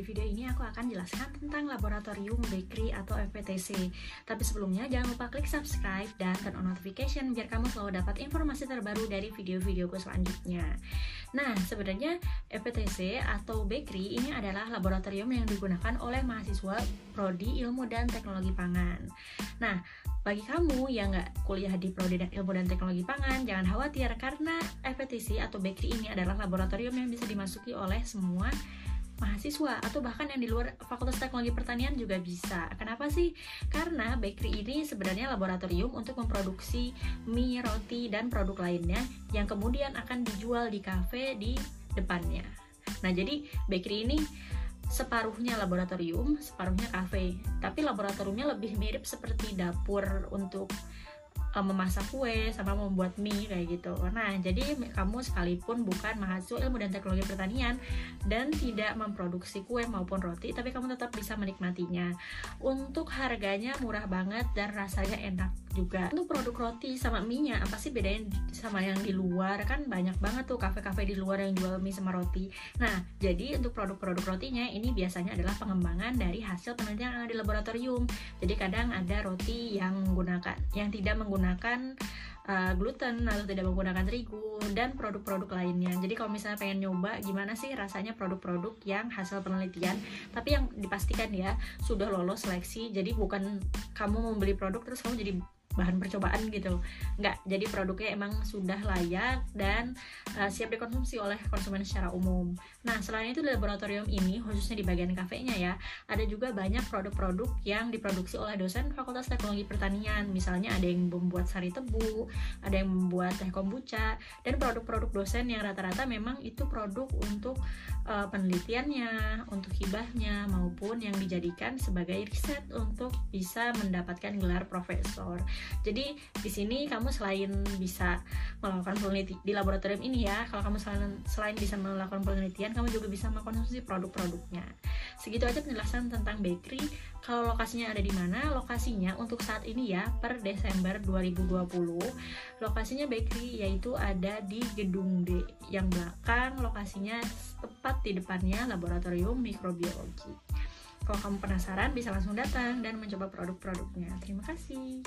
di video ini aku akan jelaskan tentang Laboratorium Bakery atau FPTC. Tapi sebelumnya jangan lupa klik subscribe dan turn on notification biar kamu selalu dapat informasi terbaru dari video-videoku selanjutnya. Nah, sebenarnya FPTC atau Bakery ini adalah laboratorium yang digunakan oleh mahasiswa Prodi Ilmu dan Teknologi Pangan. Nah, bagi kamu yang nggak kuliah di Prodi Ilmu dan Teknologi Pangan, jangan khawatir karena FPTC atau Bakery ini adalah laboratorium yang bisa dimasuki oleh semua mahasiswa atau bahkan yang di luar Fakultas Teknologi Pertanian juga bisa. Kenapa sih? Karena bakery ini sebenarnya laboratorium untuk memproduksi mie, roti, dan produk lainnya yang kemudian akan dijual di kafe di depannya. Nah, jadi bakery ini separuhnya laboratorium, separuhnya kafe. Tapi laboratoriumnya lebih mirip seperti dapur untuk uh, memasak kue sama membuat mie kayak gitu. Nah, jadi kamu sekalipun bukan mahasiswa ilmu dan teknologi pertanian dan tidak memproduksi kue maupun roti, tapi kamu tetap bisa menikmatinya. Untuk harganya murah banget dan rasanya enak juga. Untuk produk roti sama mie-nya apa sih bedanya sama yang di luar? Kan banyak banget tuh kafe-kafe di luar yang jual mie sama roti. Nah, jadi untuk produk-produk rotinya ini biasanya adalah pengembangan dari hasil penelitian yang ada di laboratorium. Jadi kadang ada roti yang menggunakan yang tidak menggunakan menggunakan uh, gluten atau tidak menggunakan terigu dan produk-produk lainnya. Jadi kalau misalnya pengen nyoba gimana sih rasanya produk-produk yang hasil penelitian, tapi yang dipastikan ya sudah lolos seleksi. Jadi bukan kamu membeli produk terus kamu jadi bahan percobaan gitu nggak jadi produknya emang sudah layak dan uh, siap dikonsumsi oleh konsumen secara umum. Nah selain itu di laboratorium ini khususnya di bagian kafenya ya ada juga banyak produk-produk yang diproduksi oleh dosen Fakultas Teknologi Pertanian. Misalnya ada yang membuat sari tebu ada yang membuat teh kombucha dan produk-produk dosen yang rata-rata memang itu produk untuk uh, penelitiannya untuk hibahnya maupun yang dijadikan sebagai riset untuk bisa mendapatkan gelar profesor jadi di sini kamu selain bisa melakukan penelitian di laboratorium ini ya kalau kamu selain selain bisa melakukan penelitian kamu juga bisa mengkonsumsi produk-produknya. Segitu aja penjelasan tentang bakery. Kalau lokasinya ada di mana? Lokasinya untuk saat ini ya per Desember 2020 lokasinya bakery yaitu ada di gedung D yang belakang. Lokasinya tepat di depannya laboratorium mikrobiologi. Kalau kamu penasaran bisa langsung datang dan mencoba produk-produknya. Terima kasih